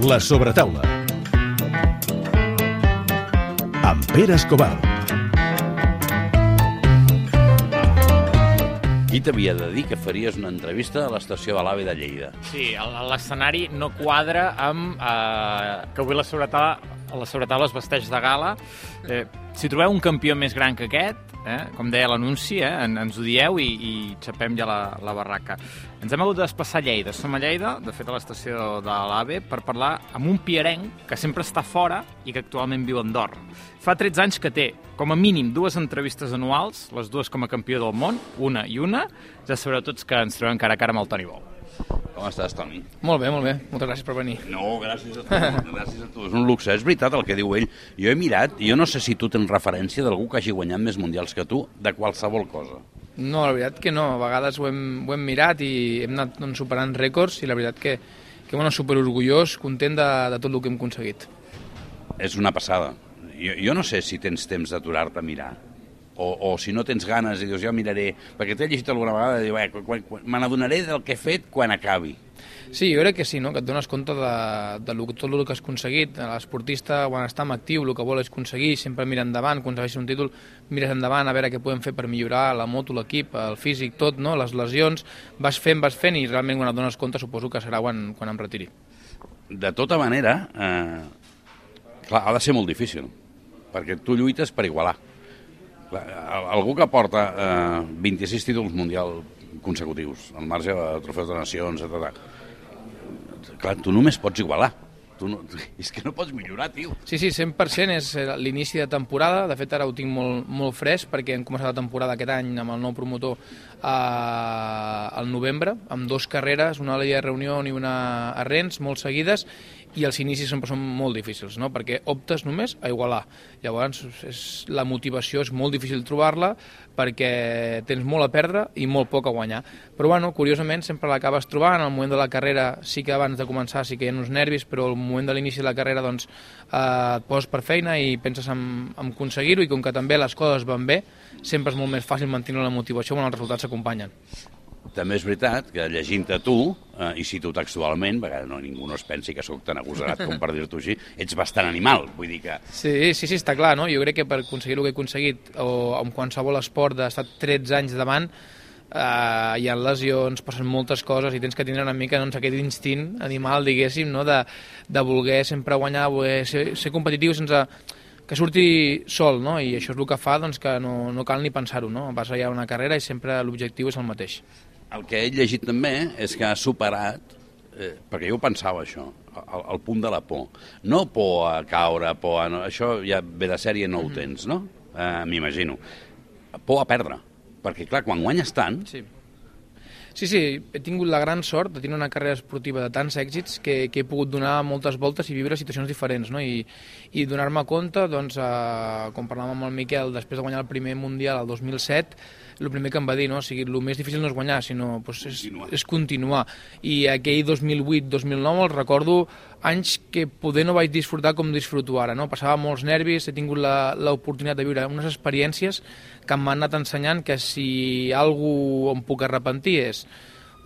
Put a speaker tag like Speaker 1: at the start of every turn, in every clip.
Speaker 1: La sobretaula. Amb Pere Escobar.
Speaker 2: Qui t'havia de dir que faries una entrevista a l'estació de l'AVE de Lleida?
Speaker 3: Sí, el- l'escenari no quadra amb eh, que avui la sobretaula, la sobretaula es vesteix de gala. Eh, si trobeu un campió més gran que aquest, eh, com deia l'anunci, eh, en, ens ho dieu i, i xapem ja la, la barraca. Ens hem hagut de desplaçar a Lleida. Som a Lleida, de fet a l'estació de l'AVE, per parlar amb un piarenc que sempre està fora i que actualment viu a Andorra. Fa 13 anys que té, com a mínim, dues entrevistes anuals, les dues com a campió del món, una i una. Ja sabreu tots que ens trobem cara a cara amb el Toni Bou.
Speaker 2: Com estàs, Toni?
Speaker 4: Molt bé, molt bé. Moltes gràcies per venir.
Speaker 2: No, gràcies a tu, gràcies a tu. És un luxe, és veritat el que diu ell. Jo he mirat, i jo no sé si tu tens referència d'algú que hagi guanyat més mundials que tu, de qualsevol cosa.
Speaker 4: No, la veritat que no. A vegades ho hem, ho hem mirat i hem anat doncs, superant rècords i la veritat que, que bueno, super orgullós, content de, de tot el que hem aconseguit.
Speaker 2: És una passada. Jo, jo no sé si tens temps d'aturar-te a mirar, o, o si no tens ganes i dius, jo miraré, perquè t'he llegit alguna vegada i diu, eh, quan, quan, me n'adonaré del que he fet quan acabi.
Speaker 4: Sí, jo crec que sí, no? que et dones compte de, de lo, tot el que has aconseguit. L'esportista, quan està en actiu, el que vol és aconseguir, sempre mira endavant, aconsegueixes un títol, mires endavant a veure què podem fer per millorar la moto, l'equip, el físic, tot, no? les lesions, vas fent, vas fent i realment quan et dones compte suposo que serà quan, quan em retiri.
Speaker 2: De tota manera, eh, clar, ha de ser molt difícil, perquè tu lluites per igualar. Algú que porta eh, 26 títols mundial consecutius, al marge de trofeus de nacions, etc. Clar, tu només pots igualar. Tu no, és que no pots millorar, tio.
Speaker 4: Sí, sí, 100% és eh, l'inici de temporada. De fet, ara ho tinc molt, molt fresc perquè hem començat la temporada aquest any amb el nou promotor al novembre, amb dos carreres, una a la Reunió i una a Rennes, molt seguides, i els inicis sempre són molt difícils, no? perquè optes només a igualar. Llavors, és, la motivació és molt difícil trobar-la perquè tens molt a perdre i molt poc a guanyar. Però, bueno, curiosament, sempre l'acabes trobant. Al moment de la carrera sí que abans de començar sí que hi ha uns nervis, però al moment de l'inici de la carrera doncs, eh, et poses per feina i penses en, en aconseguir-ho i com que també les coses van bé, sempre és molt més fàcil mantenir la motivació quan els resultats s'acompanyen.
Speaker 2: També és veritat que llegint-te tu, eh, i cito textualment, perquè no, ningú no es pensi que sóc tan agosarat com per dir-t'ho així, ets bastant animal, vull dir que...
Speaker 4: Sí, sí, sí, està clar, no? Jo crec que per aconseguir el que he aconseguit, o en qualsevol esport d'estar 13 anys davant, eh, hi ha lesions, passen moltes coses i tens que tindre una mica doncs, aquest instint animal, diguéssim, no? de, de voler sempre guanyar, voler ser, ser competitiu sense que surti sol, no? i això és el que fa doncs, que no, no cal ni pensar-ho, no? vas allà una carrera i sempre l'objectiu és el mateix.
Speaker 2: El que he llegit també és que ha superat, eh, perquè jo ho pensava això, el, el punt de la por. No por a caure, por a... No, això ja ve de sèrie, no ho tens, no? Eh, M'imagino. Por a perdre. Perquè, clar, quan guanyes tant,
Speaker 4: Sí. Sí, sí, he tingut la gran sort de tenir una carrera esportiva de tants èxits que, que he pogut donar moltes voltes i viure situacions diferents, no? I, i donar-me compte, doncs, eh, com parlàvem amb el Miquel, després de guanyar el primer Mundial el 2007, el primer que em va dir, no? O sigui, el més difícil no és guanyar, sinó doncs, és,
Speaker 2: Continuar.
Speaker 4: és continuar. I aquell 2008-2009 els recordo anys que poder no vaig disfrutar com disfruto ara, no? Passava molts nervis, he tingut la- l'oportunitat de viure unes experiències que m'han anat ensenyant que si algú em puc arrepentir és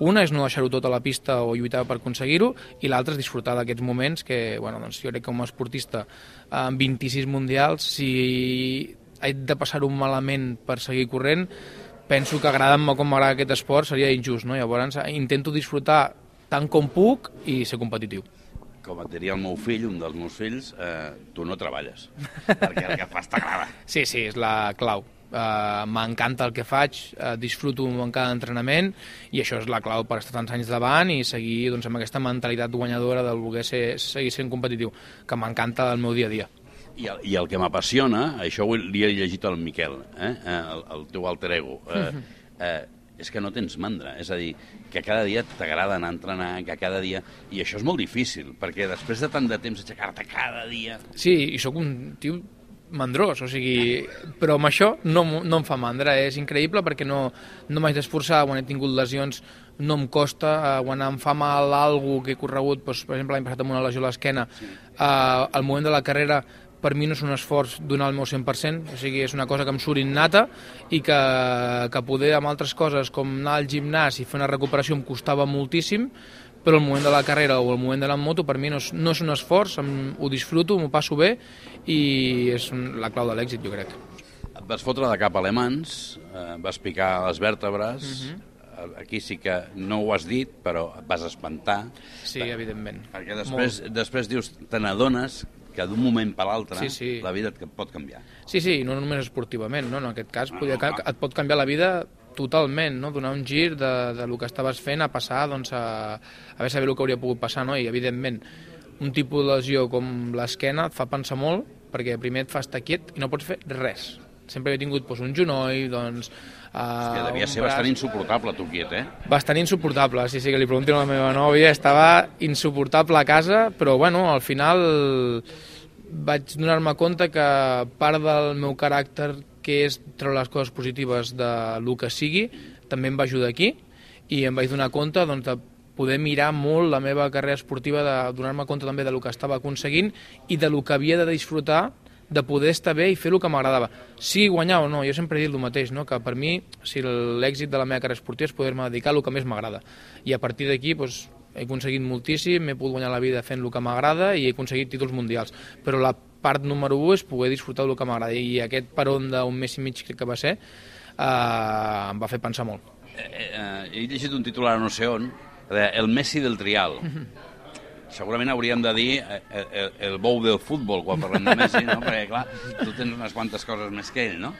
Speaker 4: una és no deixar-ho tot a la pista o lluitar per aconseguir-ho i l'altra és disfrutar d'aquests moments que, bueno, doncs jo crec que com a esportista amb 26 mundials, si he de passar-ho malament per seguir corrent, penso que agradant-me com m'agrada aquest esport seria injust, no? Llavors intento disfrutar tant com puc i ser competitiu.
Speaker 2: com et diria el meu fill, un dels meus fills, eh, tu no treballes, perquè el que fas t'agrada.
Speaker 4: Sí, sí, és la clau. Uh, M'encanta el que faig, uh, disfruto en cada entrenament i això és la clau per estar tants anys davant i seguir doncs, amb aquesta mentalitat guanyadora del voler ser, seguir sent competitiu, que m'encanta el meu dia a dia.
Speaker 2: I el, i el que m'apassiona, això ho li he llegit al Miquel, eh? eh, el, el teu alter ego, eh, eh, és que no tens mandra, és a dir, que cada dia t'agrada anar a entrenar, que cada dia... I això és molt difícil, perquè després de tant de temps aixecar-te cada dia...
Speaker 4: Sí, i sóc un tio mandrós, o sigui, però amb això no, no em fa mandra, és increïble perquè no, no m'haig d'esforçar, quan he tingut lesions no em costa, eh, quan em fa mal algú que he corregut, doncs, per exemple l'any passat amb una lesió a l'esquena, eh, al moment de la carrera per mi no és un esforç donar el meu 100%, o sigui, és una cosa que em surt innata i que, que poder amb altres coses com anar al gimnàs i fer una recuperació em costava moltíssim, però el moment de la carrera o el moment de la moto per mi no és, no és un esforç, em, ho disfruto, m'ho passo bé i és la clau de l'èxit, jo crec.
Speaker 2: Et vas fotre de cap alemans, eh, vas picar les vèrtebres, uh
Speaker 4: Mhm.
Speaker 2: -huh. aquí sí que no ho has dit, però et vas espantar,
Speaker 4: Sí, evidentment.
Speaker 2: perquè després, després dius, te n'adones que d'un moment per l'altre
Speaker 4: Sí, sí.
Speaker 2: la vida et pot canviar.
Speaker 4: Sí, sí, no només esportivament, no? en aquest cas
Speaker 2: No,
Speaker 4: podria,
Speaker 2: no, clar.
Speaker 4: et pot canviar la vida totalment, no? donar un gir de, de lo que estaves fent a passar doncs, a, a veure saber el que hauria pogut passar, no? i evidentment un tipus de lesió com l'esquena et fa pensar molt, perquè primer et fa estar quiet i no pots fer res. Sempre he tingut doncs, un genoll, doncs... Uh,
Speaker 2: Hòstia, devia ser
Speaker 4: braç-
Speaker 2: bastant insuportable, tu quiet, eh?
Speaker 4: Bastant insuportable, sí, sí, que li preguntin a la meva nòvia, estava insuportable a casa, però bueno, al final vaig donar-me compte que part del meu caràcter, que és treure les coses positives de lo que sigui, també em va ajudar aquí, i em vaig donar compte doncs, de poder mirar molt la meva carrera esportiva, de donar-me compte també de lo que estava aconseguint i de lo que havia de disfrutar de poder estar bé i fer el que m'agradava. Sigui guanyar o no, jo sempre he dit el mateix, no? que per mi si l'èxit de la meva carrera esportiva és poder-me dedicar a el que més m'agrada. I a partir d'aquí doncs, he aconseguit moltíssim, m'he pogut guanyar la vida fent el que m'agrada i he aconseguit títols mundials. Però la part número 1 és poder disfrutar del que m'agrada i aquest peron d'un mes i mig crec que va ser eh, em va fer pensar molt.
Speaker 2: Eh, eh, he llegit un titular no sé on, el Messi del trial. Segurament hauríem de dir eh, eh, el, el bou del futbol quan parlem de Messi, no? perquè clar, tu tens unes quantes coses més que ell, no?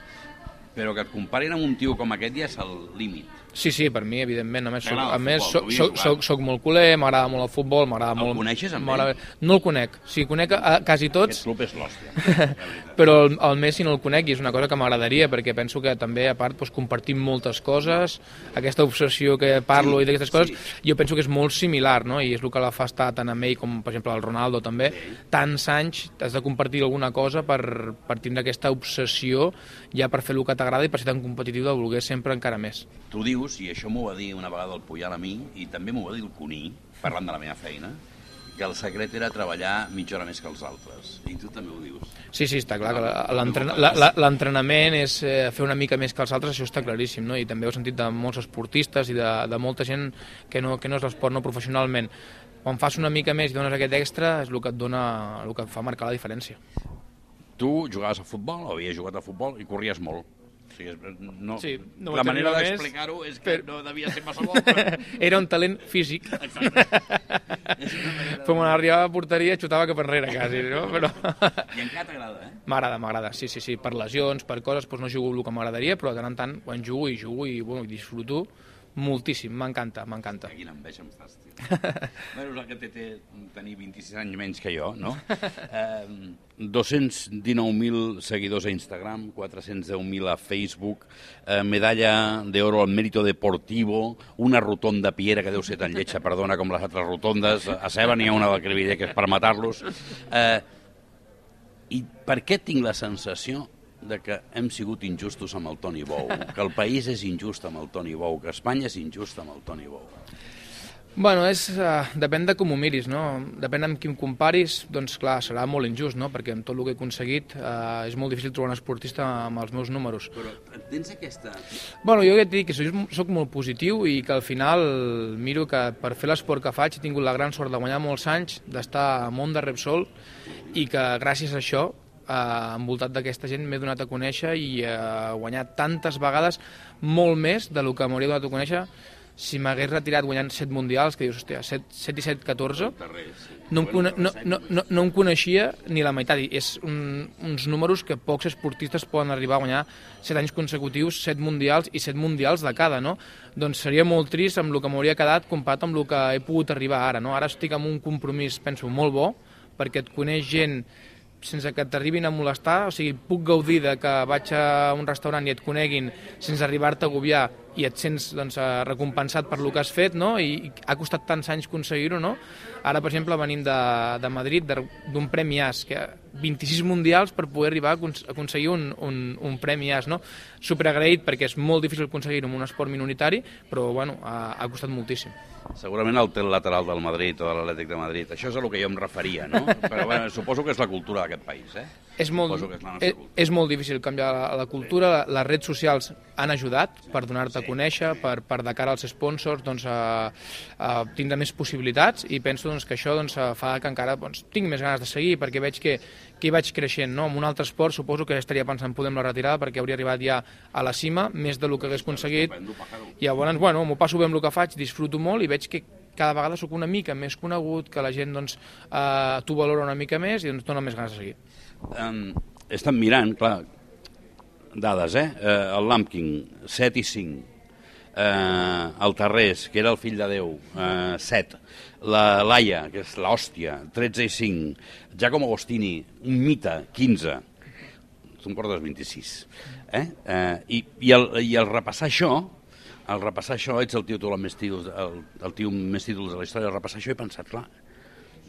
Speaker 2: Però que et comparin amb un tio com aquest ja és el límit.
Speaker 4: Sí, sí, per mi, evidentment. A més, soc, a
Speaker 2: el
Speaker 4: més soc, soc, soc, soc molt culer, m'agrada molt el futbol, m'agrada
Speaker 2: El
Speaker 4: molt...
Speaker 2: coneixes, amb
Speaker 4: m'agrada- No el conec. Sí, conec a, quasi
Speaker 2: Aquest
Speaker 4: tots,
Speaker 2: club és l'hòstia.
Speaker 4: però el, el Messi no el conec i és una cosa que m'agradaria perquè penso que també a part doncs, compartim moltes coses aquesta obsessió que parlo
Speaker 2: Sí,
Speaker 4: i d'aquestes
Speaker 2: sí.
Speaker 4: coses jo penso que és molt similar no? i és el que la fa estar tant amb ell com per exemple el Ronaldo també tants anys has de compartir alguna cosa per, per tindre aquesta obsessió ja per fer el que t'agrada i per ser tan competitiu de voler sempre encara més
Speaker 2: Tu dius, i això m'ho va dir una vegada el Puyal a mi, i també m'ho va dir el Cuní, parlant de la meva feina, que el secret era treballar mitja hora més que els altres. I tu també ho dius.
Speaker 4: Sí, sí, està clar que la- l'entrenament és eh, fer una mica més que els altres, això està claríssim, no? i també ho he sentit de molts esportistes i de, de molta gent que no, que no és l'esport no professionalment. Quan fas una mica més i dones aquest extra és el que et dona, el que et fa marcar la diferència.
Speaker 2: Tu jugaves a futbol, o havies jugat a futbol, i corries molt. O sigui, no,
Speaker 4: Sí, no
Speaker 2: la manera d'explicar-ho és que
Speaker 4: però-
Speaker 2: no devia ser massa bo, però...
Speaker 4: Era un talent físic. Però quan arribava a porteria xutava cap enrere, quasi, no? Però...
Speaker 2: I encara t'agrada, eh?
Speaker 4: M'agrada, m'agrada, sí, sí, sí, per lesions, per coses, doncs no jugo el que m'agradaria, però de tant en tant, quan jugo i jugo i bueno, disfruto moltíssim, m'encanta, m'encanta.
Speaker 2: Quina enveja em fas, tio. bueno, és el que té, té tenir 26 anys menys que jo, no? Eh, 219.000 seguidors a Instagram, 410.000 a Facebook, eh, medalla d'oro al mérito deportivo, una rotonda piera que deu ser tan lletja, perdona, com les altres rotondes. A Ceba n'hi ha una del Crevillé que és per matar-los. Eh, I per què tinc la sensació de que hem sigut injustos amb el Toni Bou, que el país és injust amb el Toni Bou, que Espanya és injusta amb el Toni Bou?
Speaker 4: Bueno, és, uh, depèn de com ho miris, no? Depèn amb qui em comparis, doncs clar, serà molt injust, no? Perquè amb tot el que he aconseguit uh, és molt difícil trobar un esportista amb els meus números.
Speaker 2: Però tens aquesta...
Speaker 4: Bueno, jo ja et dic que soc, soc molt positiu i que al final miro que per fer l'esport que faig he tingut la gran sort de guanyar molts anys, d'estar al món de Repsol i que gràcies a això eh, envoltat d'aquesta gent m'he donat a conèixer i eh, guanyat tantes vegades molt més de lo que m'hauria donat a conèixer si m'hagués retirat guanyant 7 mundials, que dius, hòstia, 7, 7 i 7, 14, no em, cone no, no, no, no em coneixia ni la meitat. I és un, uns números que pocs esportistes poden arribar a guanyar 7 anys consecutius, 7 mundials i 7 mundials de cada, no? Doncs seria molt trist amb el que m'hauria quedat comparat amb el que he pogut arribar ara, no? Ara estic amb un compromís, penso, molt bo, perquè et coneix gent sense que t'arribin a molestar, o sigui, puc gaudir de que vaig a un restaurant i et coneguin sense arribar-te a agobiar i et sents doncs, eh, recompensat per lo que has fet, no? I, i ha costat tants anys aconseguir-ho, no? Ara, per exemple, venim de, de Madrid, d'un Premi AS, que 26 mundials per poder arribar a acons- aconseguir un, un, un Premi AS, no? Superagraït perquè és molt difícil aconseguir-ho en un esport minoritari, però, bueno, ha, ha costat moltíssim.
Speaker 2: Segurament el tel lateral del Madrid o de l'Atlètic de Madrid. Això és a lo que jo em referia, no? Però bueno, suposo que és la cultura d'aquest país, eh?
Speaker 4: És molt,
Speaker 2: és nostra
Speaker 4: és, molt difícil canviar la, la cultura. Les redes socials han ajudat per donar-te a conèixer, per, per de cara als sponsors doncs, a, a tindre més possibilitats i penso doncs, que això doncs, fa que encara doncs, tinc més ganes de seguir perquè veig que, que hi vaig creixent. No? En un altre esport suposo que estaria pensant podem la retirada perquè hauria arribat ja a la cima, més del que hagués aconseguit. I llavors, bueno, m'ho passo bé amb el que faig, disfruto molt i veig que cada vegada sóc una mica més conegut, que la gent doncs, eh, t'ho valora una mica més i doncs, dona més ganes de seguir.
Speaker 2: Um, he estat mirant, clar, dades, eh? Uh, el Lampkin, 7 i 5. Uh, el Tarrés, que era el fill de Déu, uh, 7. La Laia, que és l'hòstia, 13 i 5. Giacomo Agostini, un mite, 15. Tu em portes 26. Eh? Uh, i, i, el, I el repassar això, al repassar això, ets el tio, tu, el, més títols, el, el tio més títols de la història, al repassar això he pensat, clar,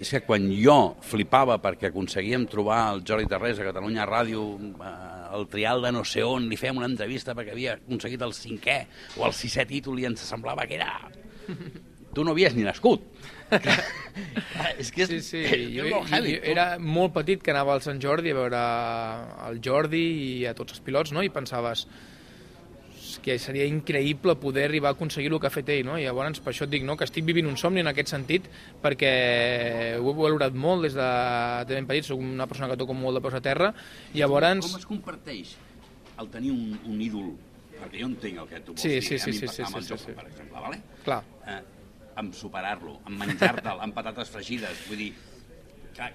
Speaker 2: és que quan jo flipava perquè aconseguíem trobar el Jordi Terrés a Catalunya Ràdio, eh, el trial de no sé on, li fèiem una entrevista perquè havia aconseguit el cinquè o el sisè títol i ens semblava que era... Tu no havies ni nascut. és que és,
Speaker 4: Sí, sí, jo, jo, jo era molt petit que anava al Sant Jordi a veure el Jordi i a tots els pilots, no? i pensaves que seria increïble poder arribar a aconseguir el que ha fet ell, no? I llavors per això et dic, no?, que estic vivint un somni en aquest sentit perquè ho he valorat molt des de, de ben petit, soc una persona que toco molt de peus a terra, i llavors...
Speaker 2: Com es comparteix el tenir un, un ídol? Perquè jo entenc el que tu vols
Speaker 4: Sí,
Speaker 2: dir,
Speaker 4: sí, sí,
Speaker 2: a mi
Speaker 4: sí,
Speaker 2: passava
Speaker 4: sí,
Speaker 2: amb el
Speaker 4: sí,
Speaker 2: joc,
Speaker 4: sí.
Speaker 2: per exemple, vale?
Speaker 4: Clar,
Speaker 2: eh, amb superar-lo, amb menjar-te'l, amb patates fregides, vull dir,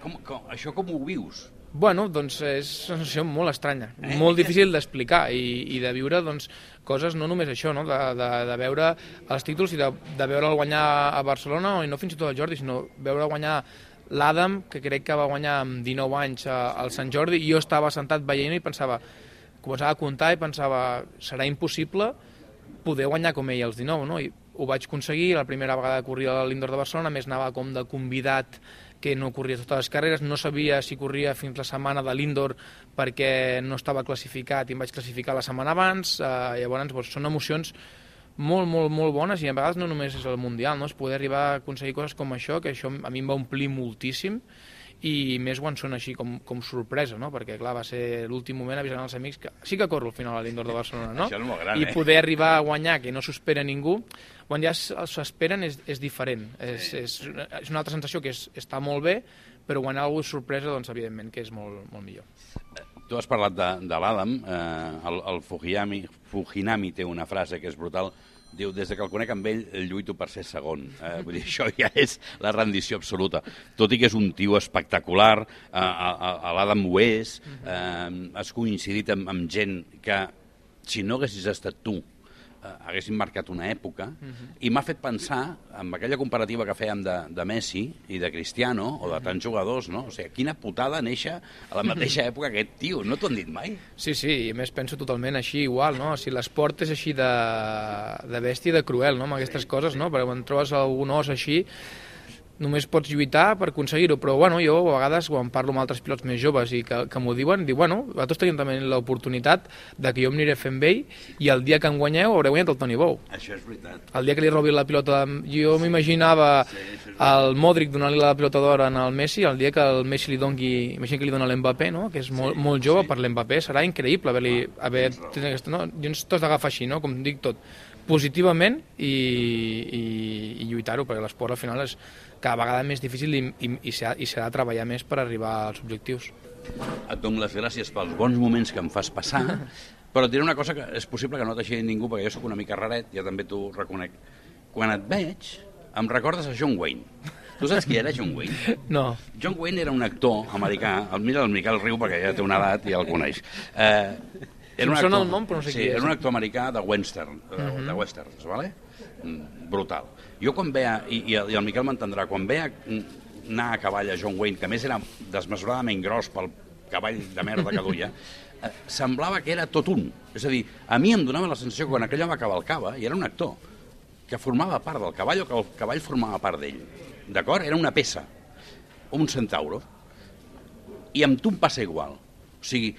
Speaker 2: com, com, això com ho vius?
Speaker 4: Bueno, doncs és una sensació molt estranya,
Speaker 2: Eh?
Speaker 4: molt difícil d'explicar i, i de viure doncs, coses, no només això, no? de, de, de veure els títols i de, de veure'l guanyar a Barcelona o no fins i tot el Jordi, sinó veure guanyar l'Adam, que crec que va guanyar amb 19 anys a- al Sant Jordi, i jo estava sentat veient i pensava, començava a comptar i pensava, serà impossible poder guanyar com ell als 19, no? I ho vaig aconseguir, la primera vegada que corria a l'Indoor de Barcelona, més anava com de convidat que no corria totes les carreres, no sabia si corria fins la setmana de l'Indoor perquè no estava classificat i em vaig classificar la setmana abans, eh, llavors doncs, són emocions molt, molt, molt bones i a vegades no només és el Mundial, no? és poder arribar a aconseguir coses com això, que això a mi em va omplir moltíssim i més quan són així com, com sorpresa, no? perquè clar, va ser l'últim moment avisant als amics que sí que corro al final a l'Indoor de Barcelona, no? I
Speaker 2: eh?
Speaker 4: poder arribar a guanyar, que no s'ho espera ningú, quan ja s'esperen és, és diferent. És, és, és una altra sensació que és, està molt bé, però quan algú és sorpresa, doncs evidentment que és molt, molt millor.
Speaker 2: Tu has parlat de, de l'Adam, eh, el, el Fujinami, Fujinami té una frase que és brutal, diu, des de que el conec amb ell, lluito per ser segon. Eh, vull dir, això ja és la rendició absoluta. Tot i que és un tio espectacular, eh, a, a, a l'Adam ho és, eh, has coincidit amb, amb gent que, si no haguessis estat tu, eh, haguessin marcat una època, i m'ha fet pensar, amb aquella comparativa que fèiem de, de Messi i de Cristiano, o de tants jugadors, no? O sigui, quina putada néixer a la mateixa època aquest tio, no t'ho han dit mai?
Speaker 4: Sí, sí, i a més penso totalment així, igual, no? Si l'esport és així de, de bèstia i de cruel, no?, amb aquestes coses, no? Perquè quan trobes algun os així, només pots lluitar per aconseguir-ho, però bueno, jo a vegades quan parlo amb altres pilots més joves i que, que m'ho diuen, dic, bueno, vosaltres tenim també l'oportunitat de que jo m'aniré fent vell i el dia que em guanyeu hauré guanyat el Toni Bou.
Speaker 2: Això és veritat.
Speaker 4: El dia que li robi la pilota, jo m'imaginava el Modric donant-li la pilota d'or en el Messi, el dia que el Messi li dongui, imagina que li dona l'Mbappé, no? que és molt, molt jove per l'Mbappé, serà increïble haver-li haver, tenir aquesta, no? jo ens t'has d'agafar així, no? com dic tot, positivament i, i, i lluitar-ho, perquè l'esport al final és cada vegada més difícil i, i, i s'ha de treballar més per arribar als objectius.
Speaker 2: Et dono les gràcies pels bons moments que em fas passar, però et diré una cosa que és possible que no t'aixequi ningú, perquè jo sóc una mica raret, ja també t'ho reconec. Quan et veig, em recordes a John Wayne. Tu saps qui era John Wayne?
Speaker 4: No,
Speaker 2: John Wayne era un actor americà, el mira el Miquel Riu perquè ja té una edat i ja el coneix. Eh,
Speaker 4: Em sona el nom, però no sé
Speaker 2: sí,
Speaker 4: qui és.
Speaker 2: Era un actor americà de western, de, uh -huh. de westerns, vale? Mm, brutal. Jo quan veia, i, i, el, Miquel m'entendrà, quan veia anar a cavall a John Wayne, que més era desmesuradament gros pel cavall de merda que duia, eh, semblava que era tot un. És a dir, a mi em donava la sensació que quan aquell home cavalcava, i era un actor, que formava part del cavall o que el cavall formava part d'ell. D'acord? Era una peça, un centauro. I amb tu em passa igual. O sigui,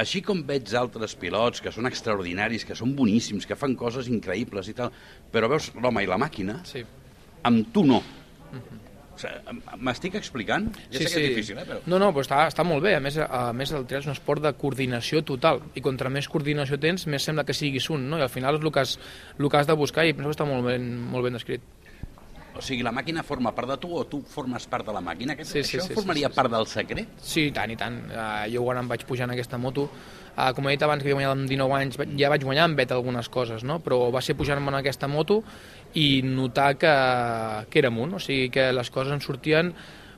Speaker 2: així com veig altres pilots que són extraordinaris, que són boníssims, que fan coses increïbles i tal, però veus l'home i la màquina,
Speaker 4: sí.
Speaker 2: amb tu no. O sigui, M'estic explicant? Ja sé que és difícil, eh? Però...
Speaker 4: No, no, però està, està molt bé. A més, a més, el trial és un esport de coordinació total. I contra més coordinació tens, més sembla que siguis un, no? I al final és el que has, el que has de buscar i penso que està molt ben, molt ben descrit.
Speaker 2: O sigui, la màquina forma part de tu o tu formes part de la màquina? Aquest,
Speaker 4: Sí, sí,
Speaker 2: això
Speaker 4: sí, sí,
Speaker 2: formaria
Speaker 4: sí, sí.
Speaker 2: part del secret?
Speaker 4: Sí, i tant, i tant. Uh, jo quan em vaig pujar en aquesta moto, uh, com he dit abans que havia guanyat amb 19 anys, ja vaig guanyar amb Bet algunes coses, no? però va ser pujar-me en aquesta moto i notar que, que érem un, o sigui que les coses em sortien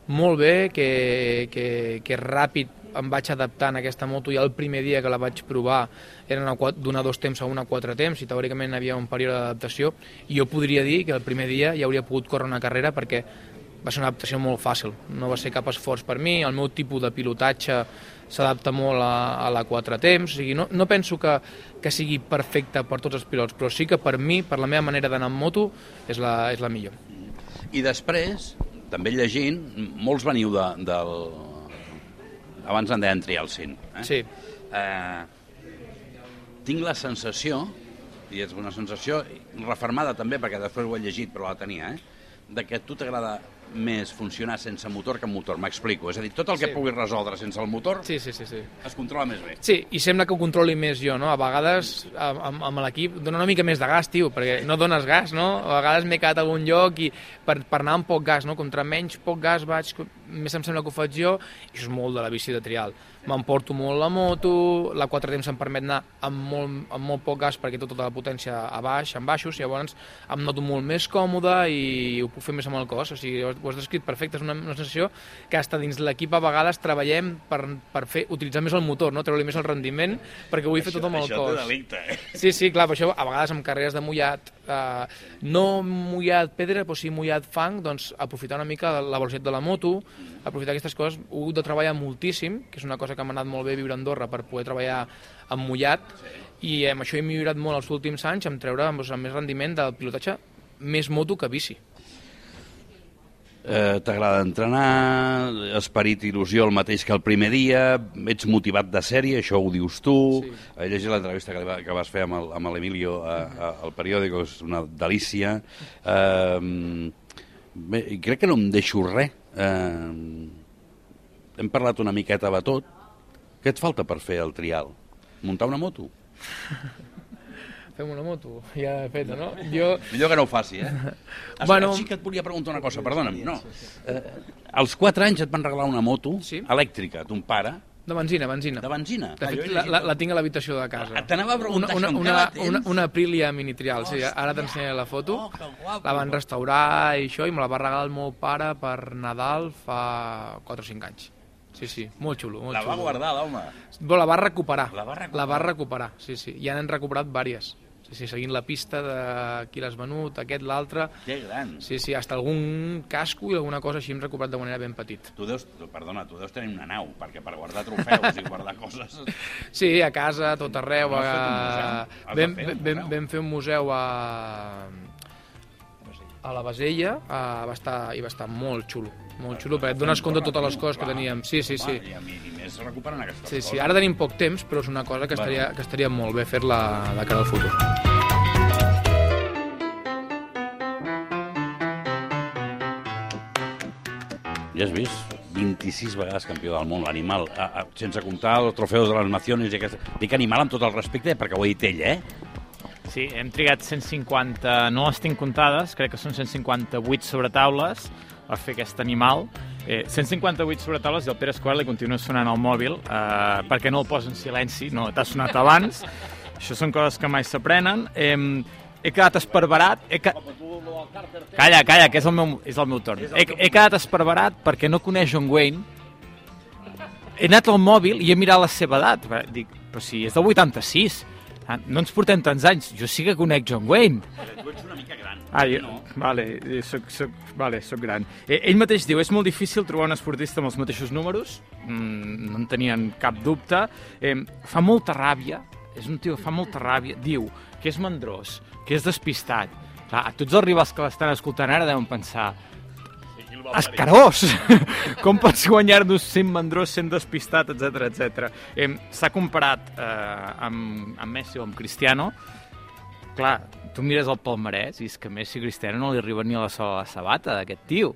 Speaker 4: molt bé, que, que, que ràpid em vaig adaptar en aquesta moto i el primer dia que la vaig provar era d'una dos temps a una quatre temps i teòricament hi havia un període d'adaptació i jo podria dir que el primer dia ja hauria pogut córrer una carrera perquè va ser una adaptació molt fàcil, no va ser cap esforç per mi, el meu tipus de pilotatge s'adapta molt a, a la quatre temps, o sigui, no, no penso que, que sigui perfecte per tots els pilots, però sí que per mi, per la meva manera d'anar amb moto, és la, és la millor.
Speaker 2: I després, també llegint, molts veniu de, del... Abans en deien triar el cint. Eh?
Speaker 4: Sí.
Speaker 2: Eh, tinc la sensació, i és una sensació refermada també, perquè després ho he llegit, però la tenia, eh? de que a tu t'agrada més funcionar sense motor que amb motor, m'explico. És a dir, tot el que
Speaker 4: Sí.
Speaker 2: puguis resoldre sense el motor
Speaker 4: Sí, sí, sí, sí.
Speaker 2: es controla més bé.
Speaker 4: Sí, i sembla que ho controli més jo, no? A vegades amb, amb- l'equip dona una mica més de gas, tio, perquè no dones gas, no? A vegades m'he quedat a algun lloc i per, per anar amb poc gas, no? Contra menys poc gas vaig, més em sembla que ho faig jo, i és molt de la bici de trial. M'emporto molt la moto, la quatre temps em permet anar amb molt, amb molt poc gas perquè tota la potència a baix, en baixos, llavors em noto molt més còmode i ho puc fer més amb el cos, o sigui, has- ho has descrit perfecte, és una, una sensació que hasta dins l'equip a vegades treballem per, per fer, utilitzar més el motor, no? treure-li més el rendiment, perquè ho vull fer tot amb el
Speaker 2: això
Speaker 4: cos.
Speaker 2: té delicte, eh?
Speaker 4: Sí, sí, clar, per això a vegades amb carreres de mullat, eh, no mullat pedra, però sí mullat fang, doncs aprofitar una mica la velocitat de la moto, aprofitar aquestes coses, ho he de treballar moltíssim, que és una cosa que m'ha anat molt bé viure a Andorra per poder treballar amb mullat, i amb això he millorat molt els últims anys, amb treure doncs, amb més rendiment del pilotatge més moto que bici.
Speaker 2: Eh, T'agrada entrenar, esperit i il·lusió el mateix que el primer dia, ets motivat de sèrie, això ho dius tu,
Speaker 4: Sí.
Speaker 2: he llegit l'entrevista que, va- que vas fer amb l'Emilio al periòdico, és una delícia. Eh, bé, crec que no em deixo res. Eh, hem parlat una miqueta de tot. Què et falta per fer el trial? Muntar una moto?
Speaker 4: Fem una moto, ja feta, no? Jo,
Speaker 2: Millor que no ho faci, eh?
Speaker 4: Bueno-
Speaker 2: bueno, sí que et volia preguntar una cosa, perdona'm. No. Eh, als 4 anys et van regalar una moto
Speaker 4: Sí.
Speaker 2: elèctrica, ton pare,
Speaker 4: de benzina, benzina.
Speaker 2: de benzina.
Speaker 4: De
Speaker 2: Ah,
Speaker 4: fet,
Speaker 2: he
Speaker 4: la, la, la tinc a l'habitació de casa.
Speaker 2: Ah, t'anava a preguntar
Speaker 4: una, una, una, una, una Aprilia mini trial, sí, ara t'ensenyaré la foto.
Speaker 2: Oh, guapo.
Speaker 4: La van restaurar i això, i me la va regalar el meu pare per Nadal fa 4 o 5 anys. Sí, sí, molt xulo, molt
Speaker 2: La
Speaker 4: xulo.
Speaker 2: va guardar, l'home.
Speaker 4: La va recuperar.
Speaker 2: La va recuperar.
Speaker 4: La va recuperar, sí, sí. Ja n'han recuperat vàries. Sí, sí, seguint la pista de qui l'has venut, aquest, l'altre.
Speaker 2: Que gran.
Speaker 4: Sí, sí, hasta algun casco i alguna cosa així hem recuperat de manera ben petit.
Speaker 2: Tu deus, tu, perdona, tu deus tenir una nau, perquè per guardar trofeus i guardar coses...
Speaker 4: Sí, a casa, a tot arreu.
Speaker 2: No
Speaker 4: a... Vam, vam, vam fer un museu a, a la Basella, a, va estar, i va estar molt xulo, molt xulo, perquè et dones compte de totes les coses que teníem. Sí, sí, sí.
Speaker 2: I, més recuperant aquestes
Speaker 4: Sí,
Speaker 2: coses.
Speaker 4: sí, ara tenim poc temps, però és una cosa que estaria, que estaria molt bé fer-la de cara al futur.
Speaker 2: Ja has vist? 26 vegades campió del món, l'animal, sense comptar els trofeus de les nacions i aquest... Dic animal amb tot el respecte perquè ho he dit ell, eh?
Speaker 3: Sí, hem trigat 150, no les tinc comptades, crec que són 158 sobretaules per fer aquest animal. Eh, 158 sobretaules i el Pere Escobar li continua sonant al mòbil eh, perquè no el posa en silenci, no, t'ha sonat abans. Això són coses que mai s'aprenen. Eh, he quedat esparverat, he ca... Calla, calla, que és el meu, és el meu torn. He, he quedat esparverat perquè no coneix John Wayne. He anat al mòbil i he mirat la seva edat. Dic, però si és del 86, ah, no ens portem tants anys. Jo sí que conec John Wayne.
Speaker 2: Tu ets una mica gran.
Speaker 3: Ah, jo, vale, eh, soc, soc, vale, soc gran. Eh, ell mateix diu, és molt difícil trobar un esportista amb els mateixos números, mm, no en tenien cap dubte, eh, fa molta ràbia, és un tio que fa molta ràbia, diu que és mandrós, que és despistat. Clar, a tots els rivals que l'estan escoltant ara deuen pensar Escarós! Com pots guanyar-nos sent mandrós, sent despistat, etc etc. Eh, S'ha comparat eh, amb, amb Messi o amb Cristiano. Clar, tu mires el palmarès i és que Messi i Cristiano no li arriben ni a la sola sabata d'aquest tio.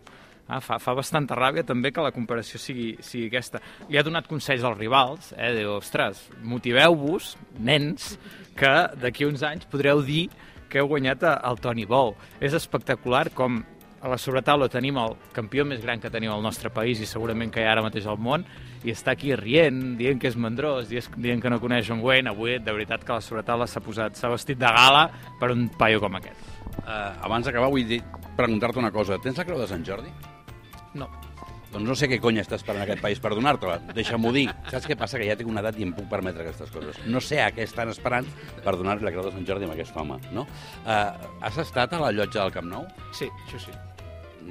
Speaker 3: Ah, fa, fa bastanta ràbia també que la comparació sigui, sigui aquesta. Li ha donat consells als rivals, eh? Diu, ostres, motiveu-vos, nens, que d'aquí uns anys podreu dir que heu guanyat el Toni Bou. És espectacular com a la sobretaula tenim el campió més gran que tenim al nostre país i segurament que hi ha ara mateix al món i està aquí rient, dient que és mandrós, dient que no coneix John Wayne. Avui, de veritat, que la sobretaula s'ha posat, s'ha vestit de gala per un paio com aquest.
Speaker 2: Uh, abans d'acabar vull dir, preguntar-te una cosa. Tens la creu de Sant Jordi?
Speaker 4: No.
Speaker 2: Doncs no sé què cony està esperant aquest país per donar-te-la. Deixa-m'ho dir. Saps què passa? Que ja tinc una edat i em puc permetre aquestes coses. No sé a què estan esperant per donar-li la creu de Sant Jordi a aquest home, no? Uh, has estat a la llotja del Camp Nou?
Speaker 4: Sí, això sí.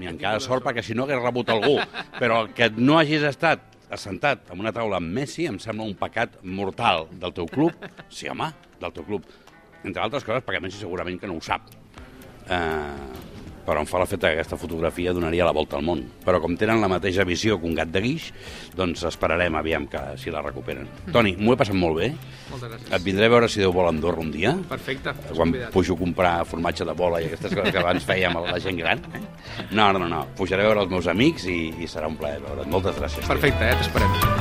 Speaker 2: Encara sort, perquè si no hagués rebut algú. Però que no hagis estat assentat en una taula amb Messi em sembla un pecat mortal del teu club. Sí, home, del teu club. Entre altres coses, perquè Messi segurament que no ho sap. Eh, però em fa l'efecte que aquesta fotografia donaria la volta al món. Però com tenen la mateixa visió que un gat de guix, doncs esperarem aviam que si la recuperen. Toni, m'ho he passat molt bé.
Speaker 4: Moltes gràcies.
Speaker 2: Et vindré a veure si Déu vol a Andorra un dia.
Speaker 4: Perfecte.
Speaker 2: Quan pujo a comprar formatge de bola i aquestes coses que abans fèiem a la gent gran. No, no, no. Pujaré a veure els meus amics i, i serà un plaer veure't. Moltes gràcies.
Speaker 4: Perfecte, eh? T'esperem.